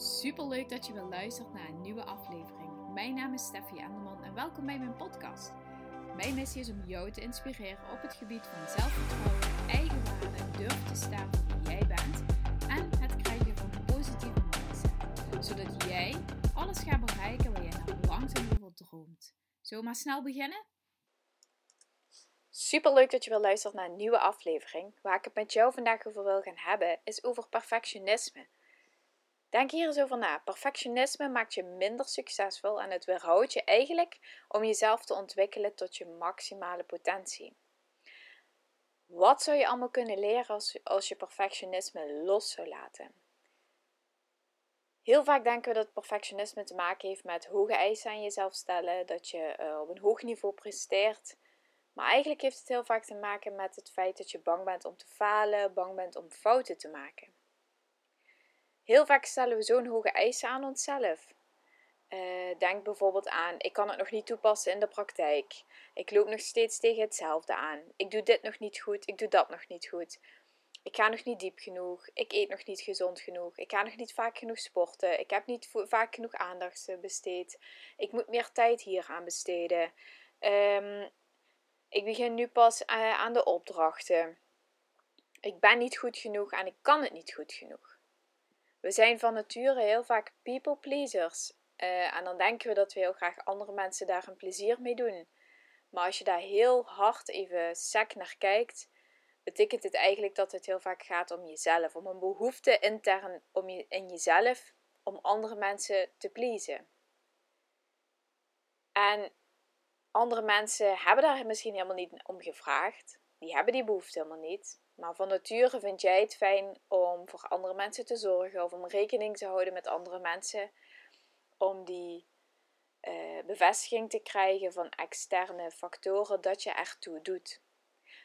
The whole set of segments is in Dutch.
Super leuk dat je weer luistert naar een nieuwe aflevering. Mijn naam is Steffi Enderman en welkom bij mijn podcast. Mijn missie is om jou te inspireren op het gebied van zelfvertrouwen, eigenwaarde, durf te staan voor wie jij bent en het krijgen van positieve mindset. Zodat jij alles gaat bereiken waar jij naar langzaam over droomt. Zullen we maar snel beginnen? Super leuk dat je weer luistert naar een nieuwe aflevering. Waar ik het met jou vandaag over wil gaan hebben, is over perfectionisme. Denk hier eens over na. Perfectionisme maakt je minder succesvol en het weerhoudt je eigenlijk om jezelf te ontwikkelen tot je maximale potentie. Wat zou je allemaal kunnen leren als, als je perfectionisme los zou laten? Heel vaak denken we dat perfectionisme te maken heeft met hoge eisen aan jezelf stellen, dat je uh, op een hoog niveau presteert. Maar eigenlijk heeft het heel vaak te maken met het feit dat je bang bent om te falen, bang bent om fouten te maken. Heel vaak stellen we zo'n hoge eisen aan onszelf. Uh, denk bijvoorbeeld aan: ik kan het nog niet toepassen in de praktijk. Ik loop nog steeds tegen hetzelfde aan. Ik doe dit nog niet goed, ik doe dat nog niet goed. Ik ga nog niet diep genoeg. Ik eet nog niet gezond genoeg. Ik ga nog niet vaak genoeg sporten. Ik heb niet vaak genoeg aandacht besteed. Ik moet meer tijd hier aan besteden. Um, ik begin nu pas uh, aan de opdrachten. Ik ben niet goed genoeg en ik kan het niet goed genoeg. We zijn van nature heel vaak people pleasers. Uh, en dan denken we dat we heel graag andere mensen daar een plezier mee doen. Maar als je daar heel hard even sec naar kijkt, betekent het eigenlijk dat het heel vaak gaat om jezelf. Om een behoefte intern om je, in jezelf om andere mensen te pleasen. En andere mensen hebben daar misschien helemaal niet om gevraagd. Die hebben die behoefte helemaal niet. Maar van nature vind jij het fijn om voor andere mensen te zorgen of om rekening te houden met andere mensen. Om die uh, bevestiging te krijgen van externe factoren dat je ertoe doet.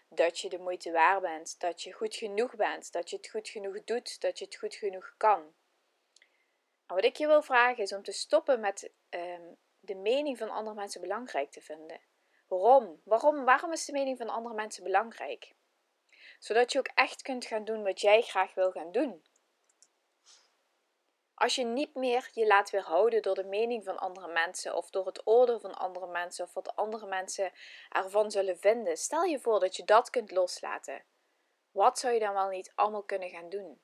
Dat je de moeite waard bent, dat je goed genoeg bent, dat je het goed genoeg doet, dat je het goed genoeg kan. En wat ik je wil vragen is om te stoppen met um, de mening van andere mensen belangrijk te vinden. Waarom? Waarom? Waarom is de mening van andere mensen belangrijk? Zodat je ook echt kunt gaan doen wat jij graag wil gaan doen. Als je niet meer je laat weerhouden door de mening van andere mensen of door het oordeel van andere mensen of wat andere mensen ervan zullen vinden, stel je voor dat je dat kunt loslaten. Wat zou je dan wel niet allemaal kunnen gaan doen?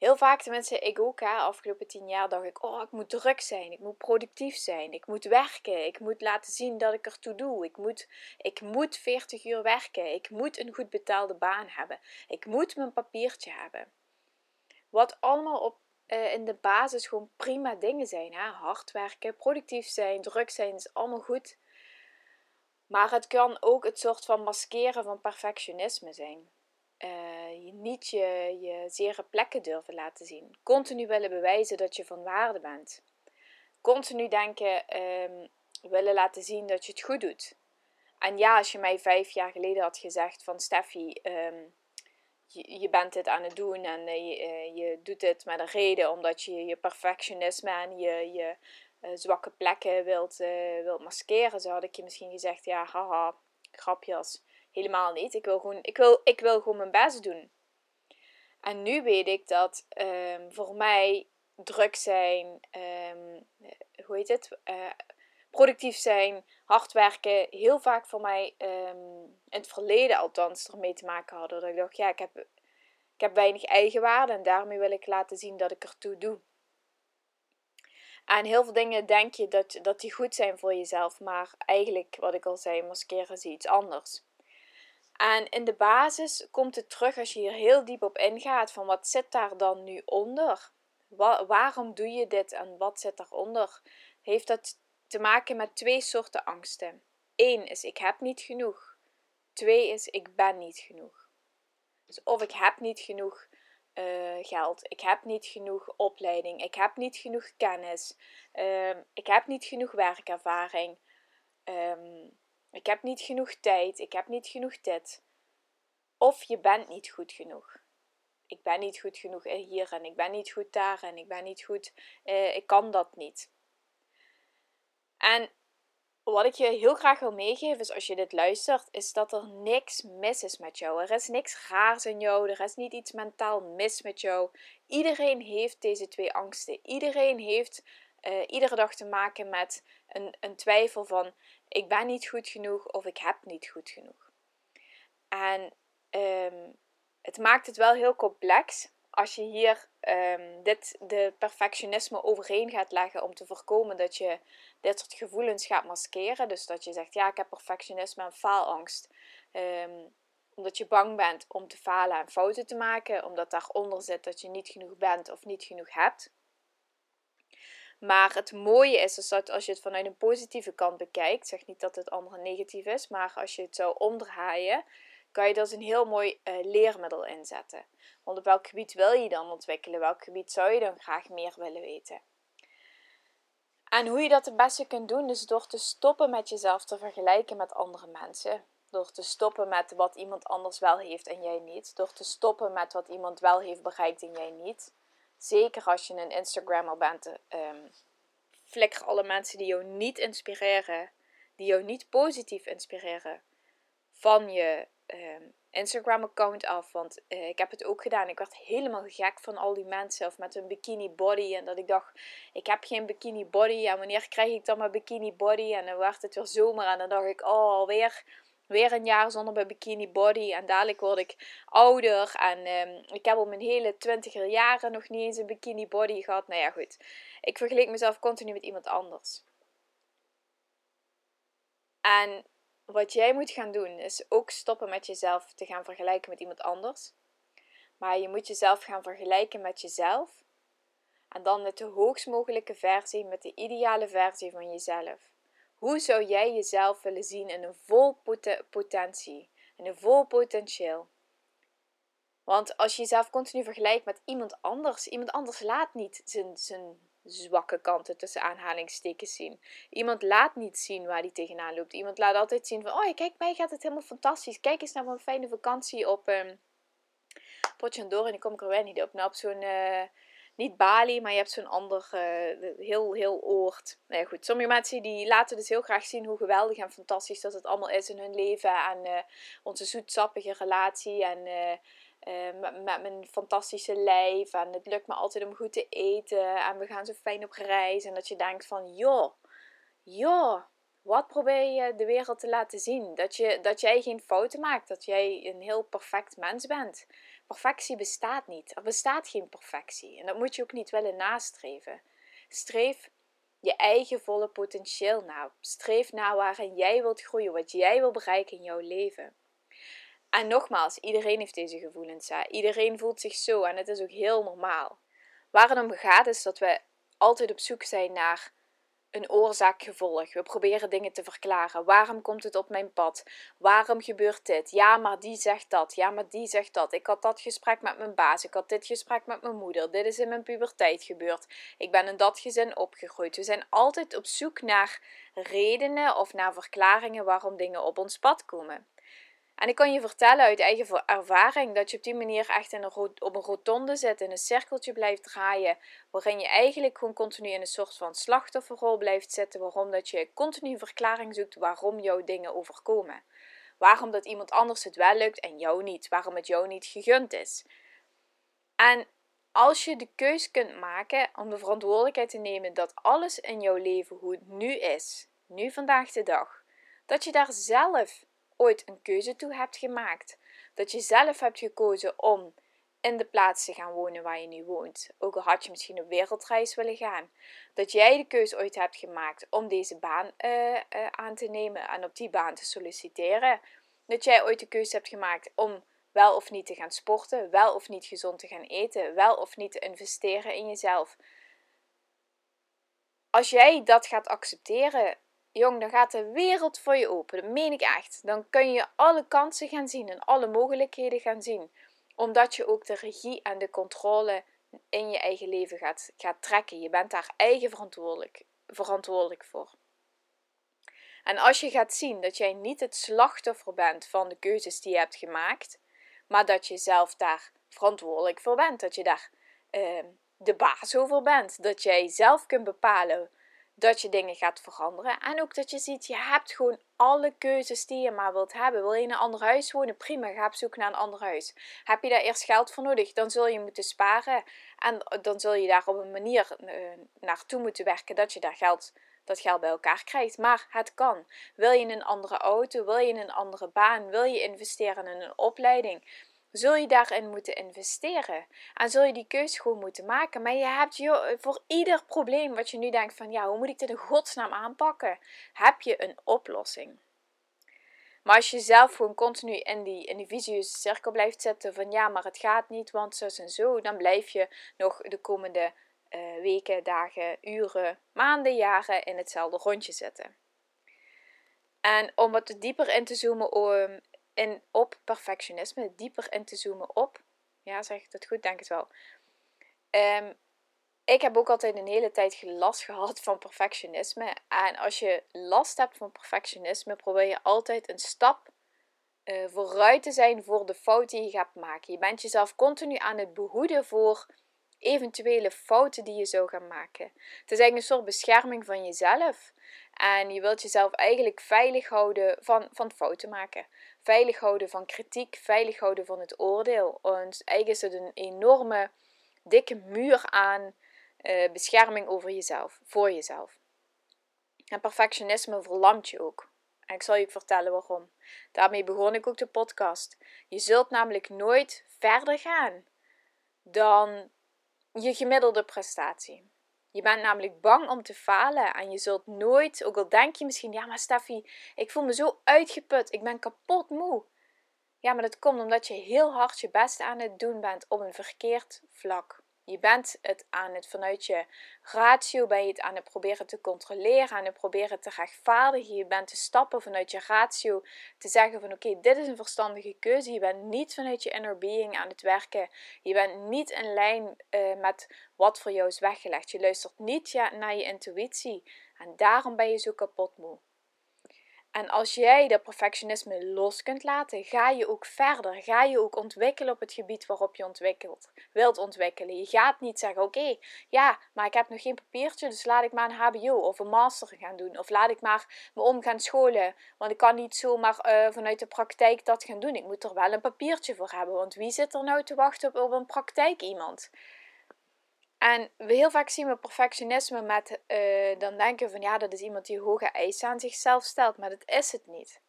Heel vaak, tenminste ik ook, hè, afgelopen tien jaar dacht ik, oh ik moet druk zijn, ik moet productief zijn, ik moet werken, ik moet laten zien dat ik ertoe doe, ik moet, ik moet 40 uur werken, ik moet een goed betaalde baan hebben, ik moet mijn papiertje hebben. Wat allemaal op, uh, in de basis gewoon prima dingen zijn. Hè? Hard werken, productief zijn, druk zijn, is allemaal goed. Maar het kan ook het soort van maskeren van perfectionisme zijn uh, je niet je, je zere plekken durven laten zien. Continu willen bewijzen dat je van waarde bent. Continu denken, um, willen laten zien dat je het goed doet. En ja, als je mij vijf jaar geleden had gezegd van Steffi, um, je, bent dit aan het doen en je, uh, je, doet het met een reden omdat je je perfectionisme en je, je zwakke plekken wilt, wilt maskeren, zo had ik je misschien gezegd, ja, haha, grapjes. Helemaal niet. Ik wil gewoon, ik wil, ik wil gewoon mijn best doen. En nu weet ik dat um, voor mij druk zijn, um, hoe heet het? Uh, productief zijn, hard werken, heel vaak voor mij um, in het verleden althans ermee te maken hadden. Dat ik dacht, ja, ik heb, ik heb weinig eigenwaarde en daarmee wil ik laten zien dat ik ertoe doe. En heel veel dingen denk je dat, dat die goed zijn voor jezelf, maar eigenlijk, wat ik al zei, maskeren ze iets anders. En in de basis komt het terug als je hier heel diep op ingaat van wat zit daar dan nu onder? waarom doe je dit en wat zit daaronder? Heeft dat te maken met twee soorten angsten. Eén is ik heb niet genoeg. Twee is ik ben niet genoeg. Dus of ik heb niet genoeg uh, geld, ik heb niet genoeg opleiding, ik heb niet genoeg kennis, uh, ik heb niet genoeg werkervaring. Um, ik heb niet genoeg tijd, ik heb niet genoeg dit. Of je bent niet goed genoeg. Ik ben niet goed genoeg hier en ik ben niet goed daar en ik ben niet goed, eh, ik kan dat niet. En wat ik je heel graag wil meegeven, is als je dit luistert, is dat er niks mis is met jou. Er is niks raars in jou. Er is niet iets mentaal mis met jou. Iedereen heeft deze twee angsten. Iedereen heeft uh, iedere dag te maken met een, een twijfel van ik ben niet goed genoeg of ik heb niet goed genoeg. En um, het maakt het wel heel complex als je hier um, dit, de perfectionisme overheen gaat leggen om te voorkomen dat je dit soort gevoelens gaat maskeren. Dus dat je zegt, ja, ik heb perfectionisme en faalangst. Um, omdat je bang bent om te falen en fouten te maken. Omdat daaronder zit dat je niet genoeg bent of niet genoeg hebt. Maar het mooie is, is dat als je het vanuit een positieve kant bekijkt, zeg niet dat het andere negatief is, maar als je het zou omdraaien, kan je dat een heel mooi uh, leermiddel inzetten. Want op welk gebied wil je dan ontwikkelen? Welk gebied zou je dan graag meer willen weten? En hoe je dat het beste kunt doen, is door te stoppen met jezelf te vergelijken met andere mensen. Door te stoppen met wat iemand anders wel heeft en jij niet. Door te stoppen met wat iemand wel heeft bereikt en jij niet. Zeker als je een Instagrammer bent, um, flikker alle mensen die jou niet inspireren, die jou niet positief inspireren, van je Ehm, Instagram-account af. Want uh, ik heb het ook gedaan. Ik werd helemaal gek van al die mensen. Of met een bikini body. En dat ik dacht, ik heb geen bikini body. En wanneer krijg ik dan mijn bikini body? En dan werd het weer zomer. En dan dacht ik, oh, alweer weer een jaar zonder mijn bikini body. En dadelijk word ik ouder. En um, ik heb op mijn hele twintiger jaren nog niet eens een bikini body gehad. Nou ja, goed. Ik vergeleek mezelf continu met iemand anders. En wat jij moet gaan doen is ook stoppen met jezelf te gaan vergelijken met iemand anders. Maar je moet jezelf gaan vergelijken met jezelf. En dan met de hoogst mogelijke versie, met de ideale versie van jezelf. Hoe zou jij jezelf willen zien in een vol potentie, in een vol potentieel? Want als je jezelf continu vergelijkt met iemand anders, iemand anders laat niet zijn, zijn zwakke kanten tussen aanhalingstekens zien. Iemand laat niet zien waar hij tegenaan loopt. Iemand laat altijd zien van, oh kijk, mij gaat het helemaal fantastisch. Kijk eens naar mijn fijne vakantie op um, Potjandor. En die kom ik er weer niet op. Nou, op zo'n, uh, niet Bali, maar je hebt zo'n ander, uh, heel, heel oord. Nou ja, goed. Sommige mensen die laten dus heel graag zien hoe geweldig en fantastisch dat het allemaal is in hun leven. En uh, onze zoetsappige relatie en uh, met, mijn fantastische lijf. En het lukt me altijd om goed te eten. En we gaan zo fijn op reis. En dat je denkt van, joh, joh, wat probeer je de wereld te laten zien? Dat, je, dat jij geen fouten maakt. Dat jij een heel perfect mens bent. Perfectie bestaat niet. Er bestaat geen perfectie. En dat moet je ook niet willen nastreven. Streef je eigen volle potentieel na. Streef naar waarin jij wilt groeien. Wat jij wil bereiken in jouw leven. En nogmaals, iedereen heeft deze gevoelens. Iedereen voelt zich zo en het is ook heel normaal. Waar het om gaat is dat we altijd op zoek zijn naar een oorzaak-gevolg. We proberen dingen te verklaren. Waarom komt het op mijn pad? Waarom gebeurt dit? Ja, maar die zegt dat. Ja, maar die zegt dat. Ik had dat gesprek met mijn baas. Ik had dit gesprek met mijn moeder. Dit is in mijn puberteit gebeurd. Ik ben in dat gezin opgegroeid. We zijn altijd op zoek naar redenen of naar verklaringen waarom dingen op ons pad komen. En ik kan je vertellen uit eigen ervaring dat je op die manier echt in een op een rotonde zit, in een cirkeltje blijft draaien, waarin je eigenlijk gewoon continu in een soort van slachtofferrol blijft zitten, waarom dat je continu verklaring zoekt waarom jouw dingen overkomen. Waarom dat iemand anders het wel lukt en jou niet, waarom het jou niet gegund is. En als je de keus kunt maken om de verantwoordelijkheid te nemen dat alles in jouw leven hoe het nu is, nu vandaag de dag, dat je daar zelf ooit een keuze toe hebt gemaakt. Dat je zelf hebt gekozen om in de plaats te gaan wonen waar je nu woont. Ook al had je misschien op wereldreis willen gaan. Dat jij de keuze ooit hebt gemaakt om deze baan uh, uh, aan te nemen en op die baan te solliciteren. Dat jij ooit de keuze hebt gemaakt om wel of niet te gaan sporten, wel of niet gezond te gaan eten, wel of niet te investeren in jezelf. Als jij dat gaat accepteren, jong, dan gaat de wereld voor je open. Dat meen ik echt. Dan kun je alle kansen gaan zien en alle mogelijkheden gaan zien. Omdat je ook de regie en de controle in je eigen leven gaat, gaat trekken. Je bent daar eigen verantwoordelijk, verantwoordelijk voor. En als je gaat zien dat jij niet het slachtoffer bent van de keuzes die je hebt gemaakt, maar dat je zelf daar verantwoordelijk voor bent, dat je daar uh, de baas over bent, dat jij zelf kunt bepalen dat je dingen gaat veranderen. En ook dat je ziet, je hebt gewoon alle keuzes die je maar wilt hebben. Wil je in een ander huis wonen? Prima, ga op zoek naar een ander huis. Heb je daar eerst geld voor nodig? Dan zul je moeten sparen. En dan zul je daar op een manier uh, naartoe moeten werken dat je daar geld, dat geld bij elkaar krijgt. Maar het kan. Wil je een andere auto? Wil je een andere baan? Wil je investeren in een opleiding? Zul je daarin moeten investeren. En zul je die keuze gewoon moeten maken. Maar je hebt je, voor ieder probleem wat je nu denkt van ja, hoe moet ik dit in godsnaam aanpakken? Heb je een oplossing. Maar als je zelf gewoon continu in die, in die cirkel blijft zitten van ja, maar het gaat niet, want zo en zo, dan blijf je nog de komende uh, weken, dagen, uren, maanden, jaren in hetzelfde rondje zitten. En om wat dieper in te zoomen om, op perfectionisme, dieper in te zoomen op. Ja, zeg ik dat goed? Denk het wel. Um, ik heb ook altijd een hele tijd last gehad van perfectionisme. En als je last hebt van perfectionisme, probeer je altijd een stap uh, vooruit te zijn voor de fout die je gaat maken. Je bent jezelf continu aan het behoeden voor eventuele fouten die je zou gaan maken. Het is eigenlijk een soort bescherming van jezelf. En je wilt jezelf eigenlijk veilig houden van, van fouten maken. Veilig houden van kritiek, veilig houden van het oordeel. En eigenlijk is het een enorme, dikke muur aan uh, bescherming over jezelf, voor jezelf. En perfectionisme verlamt je ook. En ik zal je vertellen waarom. Daarmee begon ik ook de podcast. Je zult namelijk nooit verder gaan dan je gemiddelde prestatie. Je bent namelijk bang om te falen en je zult nooit, ook al denk je misschien, ja maar Steffi, ik voel me zo uitgeput, ik ben kapot moe. Ja, maar dat komt omdat je heel hard je best aan het doen bent op een verkeerd vlak. Je bent het aan het vanuit je ratio, ben je het aan het proberen te controleren, aan het proberen te rechtvaardigen. Je bent te stappen vanuit je ratio te zeggen van oké, dit is een verstandige keuze. Je bent niet vanuit je inner being aan het werken. Je bent niet in lijn uh, met wat voor jou is weggelegd. Je luistert niet naar je intuïtie. En daarom ben je zo kapot moe. En als jij dat perfectionisme los kunt laten, ga je ook verder. Ga je ook ontwikkelen op het gebied waarop je ontwikkelt, wilt ontwikkelen. Je gaat niet zeggen: Oké, ja, maar ik heb nog geen papiertje, dus laat ik maar een HBO of een master gaan doen. Of laat ik maar me om gaan scholen. Want ik kan niet zomaar uh, vanuit de praktijk dat gaan doen. Ik moet er wel een papiertje voor hebben. Want wie zit er nou te wachten op, op een praktijk iemand? En we heel vaak zien we perfectionisme met, uh, dan denken van ja, dat is iemand die hoge eisen aan zichzelf stelt, maar dat is het niet.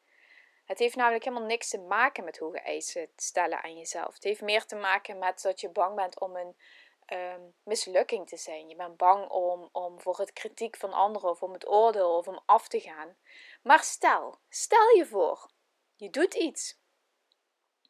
Het heeft namelijk helemaal niks te maken met hoge eisen stellen aan jezelf. Het heeft meer te maken met dat je bang bent om een um, mislukking te zijn. Je bent bang om, om voor het kritiek van anderen of om het oordeel of om af te gaan. Maar stel, stel je voor, je doet iets.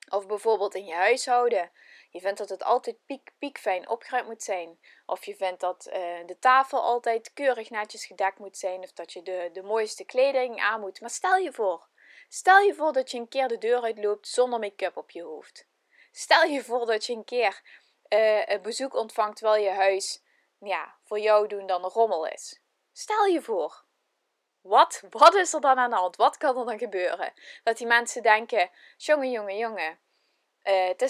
Of bijvoorbeeld in je huishouden je vindt dat het altijd piek, piekfijn opgeruimd moet zijn. Of je vindt dat uh, de tafel altijd keurig netjes gedekt moet zijn. Of dat je de, de mooiste kleding aan moet. Maar stel je voor. Stel je voor dat je een keer de deur uitloopt zonder make-up op je hoofd. Stel je voor dat je een keer uh, een bezoek ontvangt terwijl je huis ja, voor jou doen dan een rommel is. Stel je voor. Wat? Wat is er dan aan de hand? Wat kan er dan gebeuren? Dat die mensen denken: jongen, jongen, jongen. Uh, het,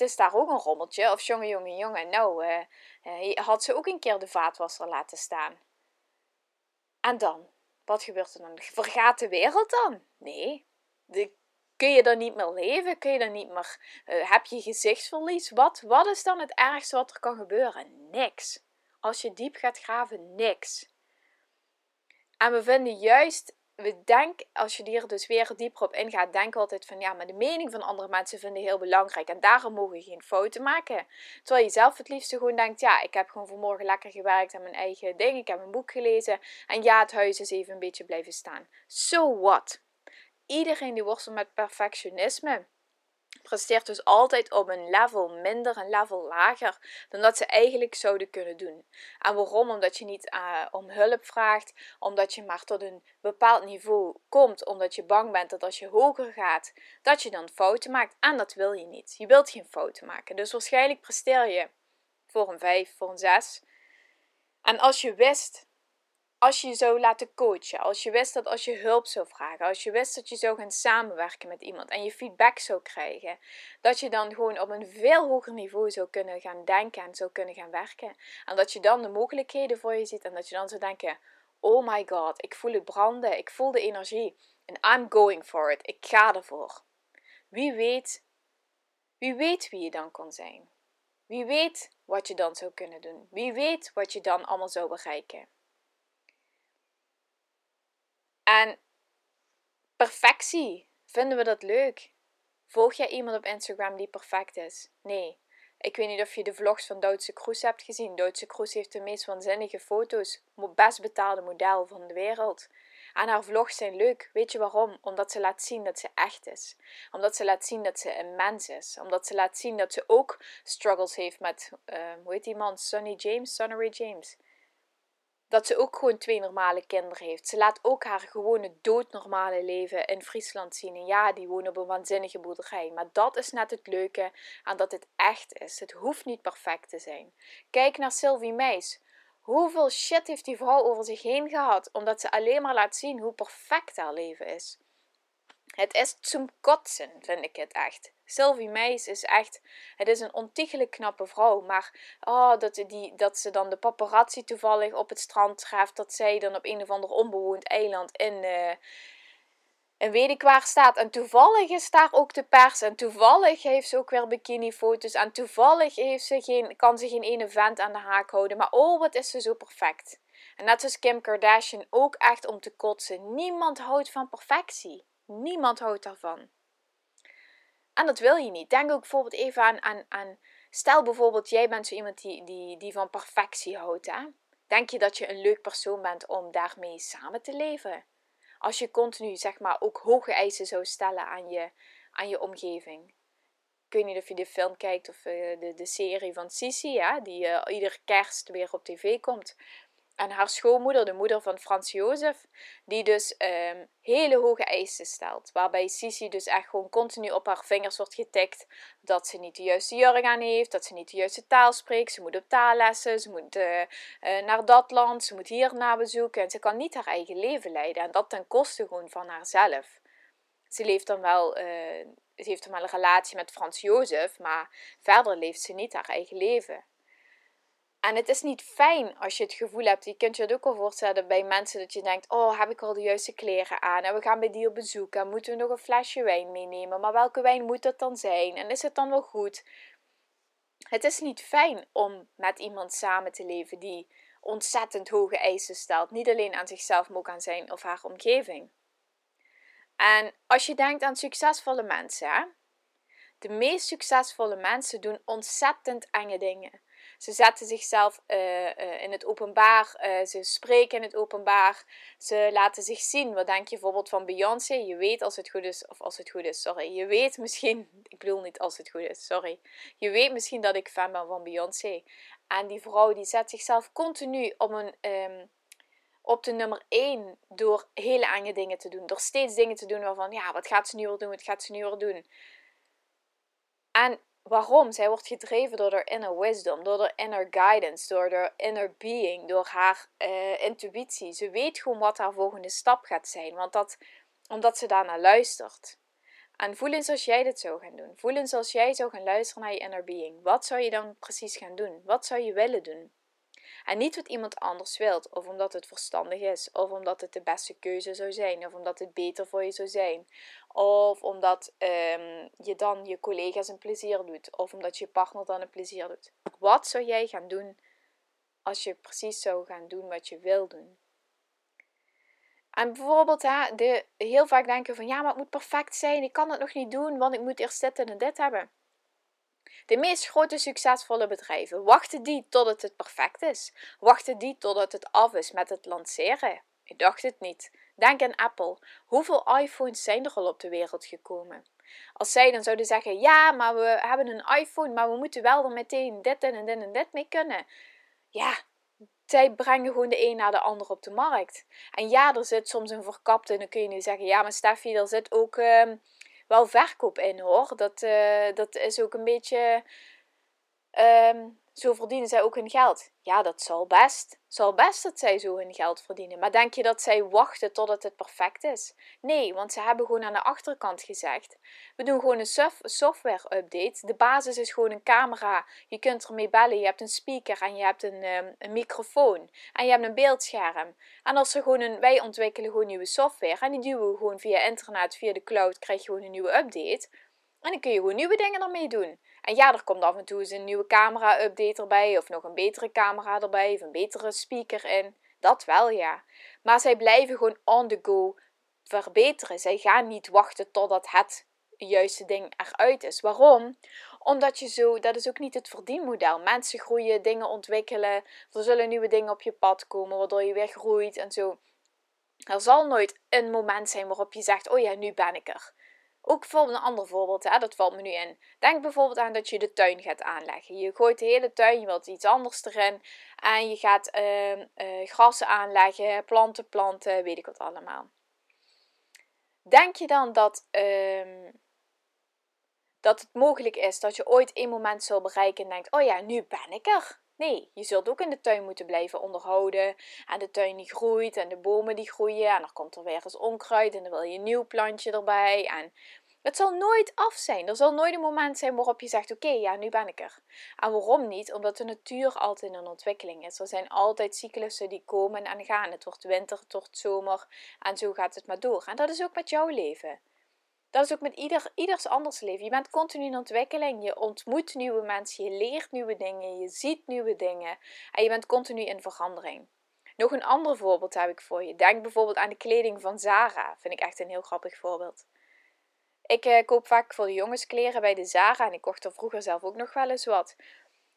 is daar, ook een rommeltje. Of jongen, jongen, jongen. Nou, uh, had ze ook een keer de vaatwasser laten staan. En dan? Wat gebeurt er dan? Vergaat de wereld dan? Nee. Kun je dan niet meer leven? Kun je dan niet meer... heb je gezichtsverlies? Wat, wat is dan het ergste wat er kan gebeuren? Niks. Als je diep gaat graven, niks. En we vinden juist we denken, als je hier dus weer dieper op ingaat, denk altijd van ja, maar de mening van andere mensen vinden heel belangrijk en daarom mogen we geen fouten maken. Terwijl je zelf het liefste gewoon denkt, ja, ik heb gewoon vanmorgen lekker gewerkt aan mijn eigen ding, ik heb een boek gelezen en ja, het huis is even een beetje blijven staan. So what? Iedereen die worstelt met perfectionisme presteert dus altijd op een level minder, een level lager dan dat ze eigenlijk zouden kunnen doen. En waarom? Omdat je niet uh, om hulp vraagt, omdat je maar tot een bepaald niveau komt, omdat je bang bent dat als je hoger gaat, dat je dan fouten maakt. En dat wil je niet. Je wilt geen fouten maken. Dus waarschijnlijk presteer je voor een 5, voor een 6. En als je wist als je je zou laten coachen, als je wist dat als je hulp zou vragen, als je wist dat je zou gaan samenwerken met iemand en je feedback zou krijgen, dat je dan gewoon op een veel hoger niveau zou kunnen gaan denken en zou kunnen gaan werken. En dat je dan de mogelijkheden voor je ziet en dat je dan zou denken: oh my god, ik voel het branden, ik voel de energie. En I'm going for it, ik ga ervoor. Wie weet, wie weet wie je dan kan zijn. Wie weet wat je dan zou kunnen doen. Wie weet wat je dan allemaal zou bereiken. En perfectie, vinden we dat leuk? Volg jij iemand op Instagram die perfect is? Nee. Ik weet niet of je de vlogs van Duitse Kroes hebt gezien. Duitse Kroes heeft de meest waanzinnige foto's. Best betaalde model van de wereld. En haar vlogs zijn leuk. Weet je waarom? Omdat ze laat zien dat ze echt is. Omdat ze laat zien dat ze een mens is. Omdat ze laat zien dat ze ook struggles heeft met, uh, hoe heet die man? Sonny James? Sonny James dat ze ook gewoon twee normale kinderen heeft. Ze laat ook haar gewone doodnormale leven in Friesland zien. En ja, die wonen op een waanzinnige boerderij. Maar dat is net het leuke aan dat het echt is. Het hoeft niet perfect te zijn. Kijk naar Sylvie Meis. Hoeveel shit heeft die vrouw over zich heen gehad, omdat ze alleen maar laat zien hoe perfect haar leven is. Het is zum kotsen, vind ik het echt. Sylvie Meis is echt, het is een ontiegelijk knappe vrouw. Maar oh, dat, die, dat ze dan de paparazzi toevallig op het strand treft. Dat zij dan op een of ander onbewoond eiland in, uh, en weet ik waar staat. En toevallig is daar ook de pers. En toevallig heeft ze ook weer bikinifoto's. En toevallig heeft ze geen, kan ze geen ene vent aan de haak houden. Maar oh, wat is ze zo perfect. En net als Kim Kardashian ook echt om te kotsen. Niemand houdt van perfectie. Niemand houdt daarvan. En dat wil je niet. Denk ook bijvoorbeeld even aan, aan, stel bijvoorbeeld jij bent zo iemand die, die, die van perfectie houdt. Hè? Denk je dat je een leuk persoon bent om daarmee samen te leven? Als je continu zeg maar ook hoge eisen zou stellen aan je, aan je omgeving. Ik weet niet of je de film kijkt of uh, de, de serie van Sisi, die uh, iedere kerst weer op tv komt. En haar schoonmoeder, de moeder van Frans Jozef, die dus um, hele hoge eisen stelt. Waarbij Sisi dus echt gewoon continu op haar vingers wordt getikt dat ze niet de juiste jurk aan heeft, dat ze niet de juiste taal spreekt. Ze moet op taallessen, ze moet uh, uh, naar dat land, ze moet hier naar bezoeken. En ze kan niet haar eigen leven leiden. En dat ten koste gewoon van haarzelf. Ze leeft dan wel, uh, ze heeft dan wel een relatie met Frans Jozef, maar verder leeft ze niet haar eigen leven. En het is niet fijn als je het gevoel hebt, je kunt je het ook al voorstellen bij mensen dat je denkt, oh heb ik al de juiste kleren aan en we gaan bij die op bezoek en moeten we nog een flesje wijn meenemen, maar welke wijn moet dat dan zijn en is het dan wel goed? Het is niet fijn om met iemand samen te leven die ontzettend hoge eisen stelt, niet alleen aan zichzelf, maar ook aan zijn of haar omgeving. En als je denkt aan succesvolle mensen, hè? de meest succesvolle mensen doen ontzettend enge dingen. Ze zetten zichzelf uh, uh, in het openbaar. Uh, ze spreken in het openbaar. Ze laten zich zien. Wat denk je bijvoorbeeld van Beyoncé? Je weet als het goed is, of als het goed is, sorry. Je weet misschien, ik bedoel niet als het goed is, sorry. Je weet misschien dat ik fan ben van Beyoncé. En die vrouw die zet zichzelf continu op een. Um, op de nummer 1 door hele enge dingen te doen. Door steeds dingen te doen waarvan, ja, wat gaat ze nu weer doen? Wat gaat ze nu weer doen? En Waarom? Zij wordt gedreven door haar inner wisdom, door haar inner guidance, door haar inner being, door haar uh, intuïtie. Ze weet gewoon wat haar volgende stap gaat zijn, want dat, omdat ze daarnaar luistert. En voel eens als jij dit zou gaan doen. Voel eens als jij zou gaan luisteren naar je inner being. Wat zou je dan precies gaan doen? Wat zou je willen doen? En niet wat iemand anders wilt, of omdat het verstandig is, of omdat het de beste keuze zou zijn, of omdat het beter voor je zou zijn, of omdat um, je dan je collega's een plezier doet, of omdat je partner dan een plezier doet. Wat zou jij gaan doen als je precies zou gaan doen wat je wil doen? En bijvoorbeeld, hè, de, heel vaak denken van ja, maar het moet perfect zijn, ik kan het nog niet doen, want ik moet eerst dit en dit hebben. De meest grote succesvolle bedrijven, wachten die totdat het perfect is? Wachten die totdat het af is met het lanceren? Ik dacht het niet. Denk aan Apple. Hoeveel iPhones zijn er al op de wereld gekomen? Als zij dan zouden zeggen: Ja, maar we hebben een iPhone, maar we moeten wel er meteen dit en dit en dit mee kunnen. Ja, zij brengen gewoon de een naar de ander op de markt. En ja, er zit soms een verkapte. En dan kun je nu zeggen: Ja, maar Steffi, er zit ook. Uh, wel verkoop in hoor. Dat, uh, dat is ook een beetje. Um, zo verdienen zij ook hun geld. Ja, dat zal best. Zal best dat zij zo hun geld verdienen. Maar denk je dat zij wachten totdat het perfect is? Nee, want ze hebben gewoon aan de achterkant gezegd: we doen gewoon een software update. De basis is gewoon een camera. Je kunt ermee bellen. Je hebt een speaker en je hebt een, um, een microfoon. En je hebt een beeldscherm. En als ze gewoon een, wij ontwikkelen gewoon nieuwe software. En die duwen we gewoon via internet, via de cloud, krijg je gewoon een nieuwe update. En dan kun je gewoon nieuwe dingen ermee doen. En ja, er komt af en toe eens een nieuwe camera-update erbij, of nog een betere camera erbij, of een betere speaker in. Dat wel, ja. Maar zij blijven gewoon on the go verbeteren. Zij gaan niet wachten totdat het juiste ding eruit is. Waarom? Omdat je zo, dat is ook niet het verdienmodel. Mensen groeien, dingen ontwikkelen, er zullen nieuwe dingen op je pad komen, waardoor je weer groeit en zo. Er zal nooit een moment zijn waarop je zegt: Oh ja, nu ben ik er. Ook bijvoorbeeld een ander voorbeeld, hè, dat valt me nu in. Denk bijvoorbeeld aan dat je de tuin gaat aanleggen. Je gooit de hele tuin, je wilt iets anders erin. En je gaat uh, uh, grassen aanleggen, planten planten, weet ik wat allemaal. Denk je dan dat, uh, dat het mogelijk is dat je ooit een moment zal bereiken en denkt: Oh ja, nu ben ik er. Nee, je zult ook in de tuin moeten blijven onderhouden. En de tuin die groeit en de bomen die groeien. En dan komt er weer eens onkruid en dan wil je een nieuw plantje erbij. En het zal nooit af zijn. Er zal nooit een moment zijn waarop je zegt: Oké, ja, nu ben ik er. En waarom niet? Omdat de natuur altijd in ontwikkeling is. Er zijn altijd cyclussen die komen en gaan. Het wordt winter, het wordt zomer. En zo gaat het maar door. En dat is ook met jouw leven. Dat is ook met ieder, ieders anders leven. Je bent continu in ontwikkeling. Je ontmoet nieuwe mensen. Je leert nieuwe dingen. Je ziet nieuwe dingen. En je bent continu in verandering. Nog een ander voorbeeld heb ik voor je. Denk bijvoorbeeld aan de kleding van Zara. Vind ik echt een heel grappig voorbeeld. Ik eh, koop vaak voor de jongens kleren bij de Zara. En ik kocht er vroeger zelf ook nog wel eens wat.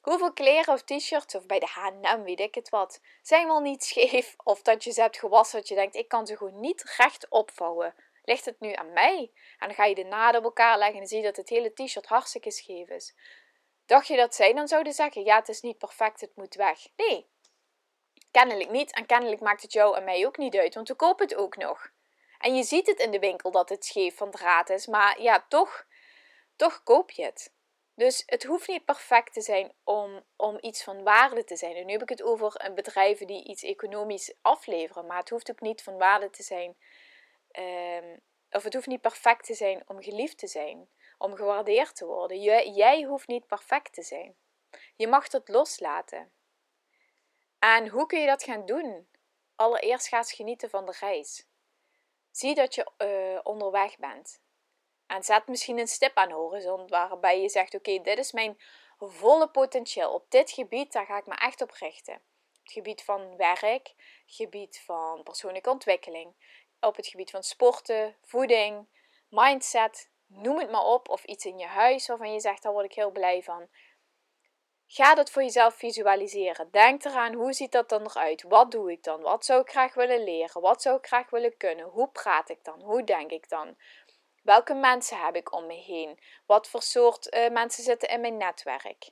Hoeveel kleren of t-shirts, of bij de H&M, weet ik het wat, zijn wel niet scheef. Of dat je ze hebt gewassen dat je denkt, ik kan ze gewoon niet recht opvouwen. Ligt het nu aan mij? En dan ga je de naden op elkaar leggen en zie je dat het hele t-shirt hartstikke scheef is. Dacht je dat zij dan zouden zeggen: Ja, het is niet perfect, het moet weg? Nee, kennelijk niet. En kennelijk maakt het jou en mij ook niet uit, want we kopen het ook nog. En je ziet het in de winkel dat het scheef van draad is, maar ja, toch, toch koop je het. Dus het hoeft niet perfect te zijn om, om iets van waarde te zijn. En nu heb ik het over bedrijven die iets economisch afleveren, maar het hoeft ook niet van waarde te zijn Um, of het hoeft niet perfect te zijn om geliefd te zijn, om gewaardeerd te worden. Jij, jij hoeft niet perfect te zijn. Je mag het loslaten. En hoe kun je dat gaan doen? Allereerst ga eens genieten van de reis. Zie dat je uh, onderweg bent. En zet misschien een stip aan de horizon waarbij je zegt: Oké, dit is mijn volle potentieel. Op dit gebied, daar ga ik me echt op richten. Het gebied van werk, gebied van persoonlijke ontwikkeling, op het gebied van sporten, voeding, mindset, noem het maar op, of iets in je huis waarvan je zegt, daar word ik heel blij van. Ga dat voor jezelf visualiseren. Denk eraan, hoe ziet dat dan eruit? Wat doe ik dan? Wat zou ik graag willen leren? Wat zou ik graag willen kunnen? Hoe praat ik dan? Hoe denk ik dan? Welke mensen heb ik om me heen? Wat voor soort uh, mensen zitten in mijn netwerk?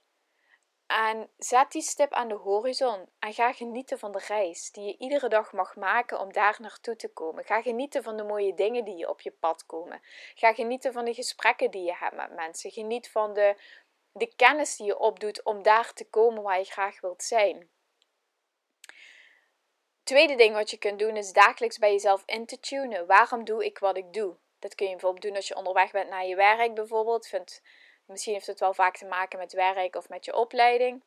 En zet die stip aan de horizon en ga genieten van de reis die je iedere dag mag maken om daar naartoe te komen. Ga genieten van de mooie dingen die je op je pad komen. Ga genieten van de gesprekken die je hebt met mensen. Geniet van de, de kennis die je opdoet om daar te komen waar je graag wilt zijn. Tweede ding wat je kunt doen is dagelijks bij jezelf in te tunen. Waarom doe ik wat ik doe? Dat kun je bijvoorbeeld doen als je onderweg bent naar je werk bijvoorbeeld. Misschien heeft het wel vaak te maken met werk of met je opleiding.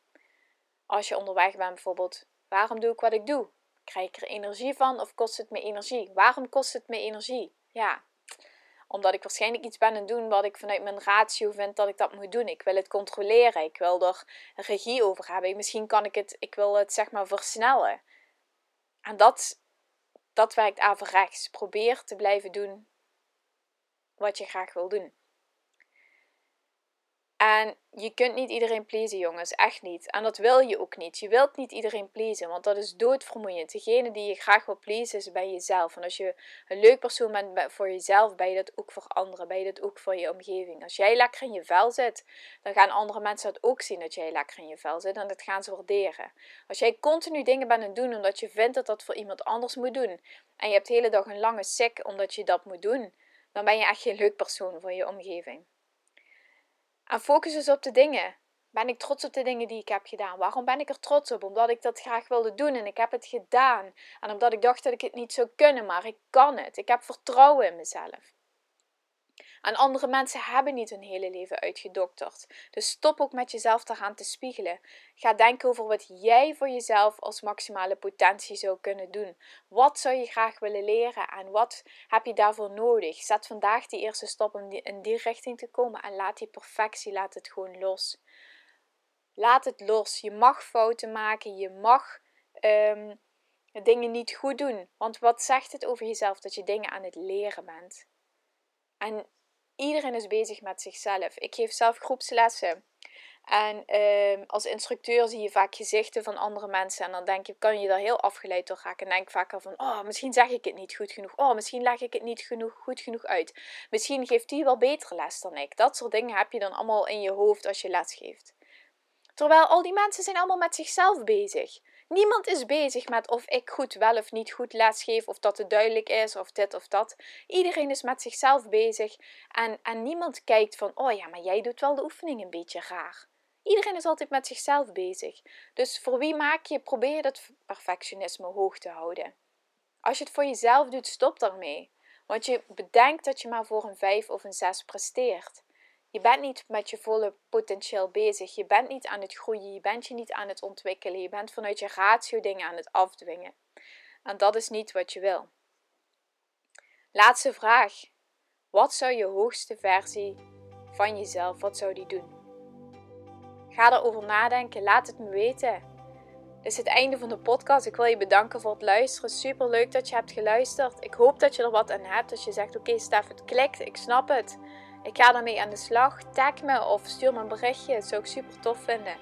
Als je onderweg bent bijvoorbeeld, waarom doe ik wat ik doe? Krijg ik er energie van of kost het me energie? Waarom kost het me energie? Ja, omdat ik waarschijnlijk iets ben aan doen wat ik vanuit mijn ratio vind dat ik dat moet doen. Ik wil het controleren. Ik wil er regie over hebben. Misschien kan ik het, ik wil het zeg maar versnellen. En dat, dat werkt averechts. Probeer te blijven doen wat je graag wil doen. En je kunt niet iedereen pleasen, jongens. Echt niet. En dat wil je ook niet. Je wilt niet iedereen pleasen, want dat is doodvermoeiend. Degene die je graag wil pleasen is bij jezelf. En als je een leuk persoon bent voor jezelf, ben je dat ook voor anderen. Ben je dat ook voor je omgeving. Als jij lekker in je vel zit, dan gaan andere mensen dat ook zien dat jij lekker in je vel zit. En dat gaan ze waarderen. Als jij continu dingen bent aan het doen omdat je vindt dat dat voor iemand anders moet doen. En je hebt de hele dag een lange sik omdat je dat moet doen. Dan ben je echt geen leuk persoon voor je omgeving. En focus dus op de dingen ben ik trots op de dingen die ik heb gedaan? Waarom ben ik er trots op? Omdat ik dat graag wilde doen en ik heb het gedaan. En omdat ik dacht dat ik het niet zou kunnen, maar ik kan het. Ik heb vertrouwen in mezelf. En andere mensen hebben niet hun hele leven uitgedokterd. Dus stop ook met jezelf gaan te spiegelen. Ga denken over wat jij voor jezelf als maximale potentie zou kunnen doen. Wat zou je graag willen leren en wat heb je daarvoor nodig? Zet vandaag die eerste stap om in die richting te komen en laat die perfectie, laat het gewoon los. Laat het los. Je mag fouten maken, je mag um, dingen niet goed doen. Want wat zegt het over jezelf dat je dingen aan het leren bent? En Iedereen is bezig met zichzelf. Ik geef zelf groepslessen. En ehm, als instructeur zie je vaak gezichten van andere mensen. En dan denk je, kan je daar heel afgeleid door raken. En denk vaak van, oh, misschien zeg ik het niet goed genoeg. Oh, misschien leg ik het niet genoeg, goed genoeg uit. Misschien geeft die wel betere les dan ik. Dat soort dingen heb je dan allemaal in je hoofd als je les geeft. Terwijl al die mensen zijn allemaal met zichzelf bezig. Niemand is bezig met of ik goed wel of niet goed lesgeef, of dat het duidelijk is, of dit of dat. Iedereen is met zichzelf bezig en, en niemand kijkt van, oh ja, maar jij doet wel de oefening een beetje raar. Iedereen is altijd met zichzelf bezig. Dus voor wie maak je, probeer dat perfectionisme hoog te houden. Als je het voor jezelf doet, stop daarmee. Want je bedenkt dat je maar voor een 5 of een 6 presteert. Je bent niet met je volle potentieel bezig. Je bent niet aan het groeien. Je bent je niet aan het ontwikkelen. Je bent vanuit je ratio dingen aan het afdwingen. En dat is niet wat je wil. Laatste vraag. Wat zou je hoogste versie van jezelf, wat zou die doen? Ga erover nadenken. Laat het me weten. Dit is het einde van de podcast. Ik wil je bedanken voor het luisteren. Super leuk dat je hebt geluisterd. Ik hoop dat je er wat aan hebt. Dat je zegt: Oké, okay, Stef, het klikt. Ik snap het. Ik ga ermee aan de slag. Tag me of stuur me een berichtje. Dat zou ik super tof vinden.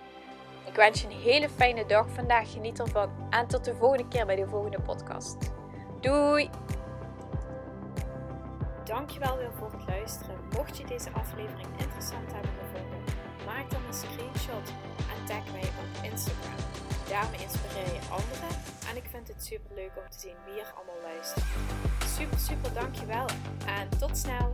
Ik wens je een hele fijne dag vandaag. Geniet ervan. En tot de volgende keer bij de volgende podcast. Doei! Dankjewel weer voor het luisteren. Mocht je deze aflevering interessant hebben gevonden, maak dan een screenshot en tag mij op Instagram. Daarmee inspireer je anderen en ik vind het super leuk om te zien wie er allemaal luistert. Super, super dankjewel en tot snel!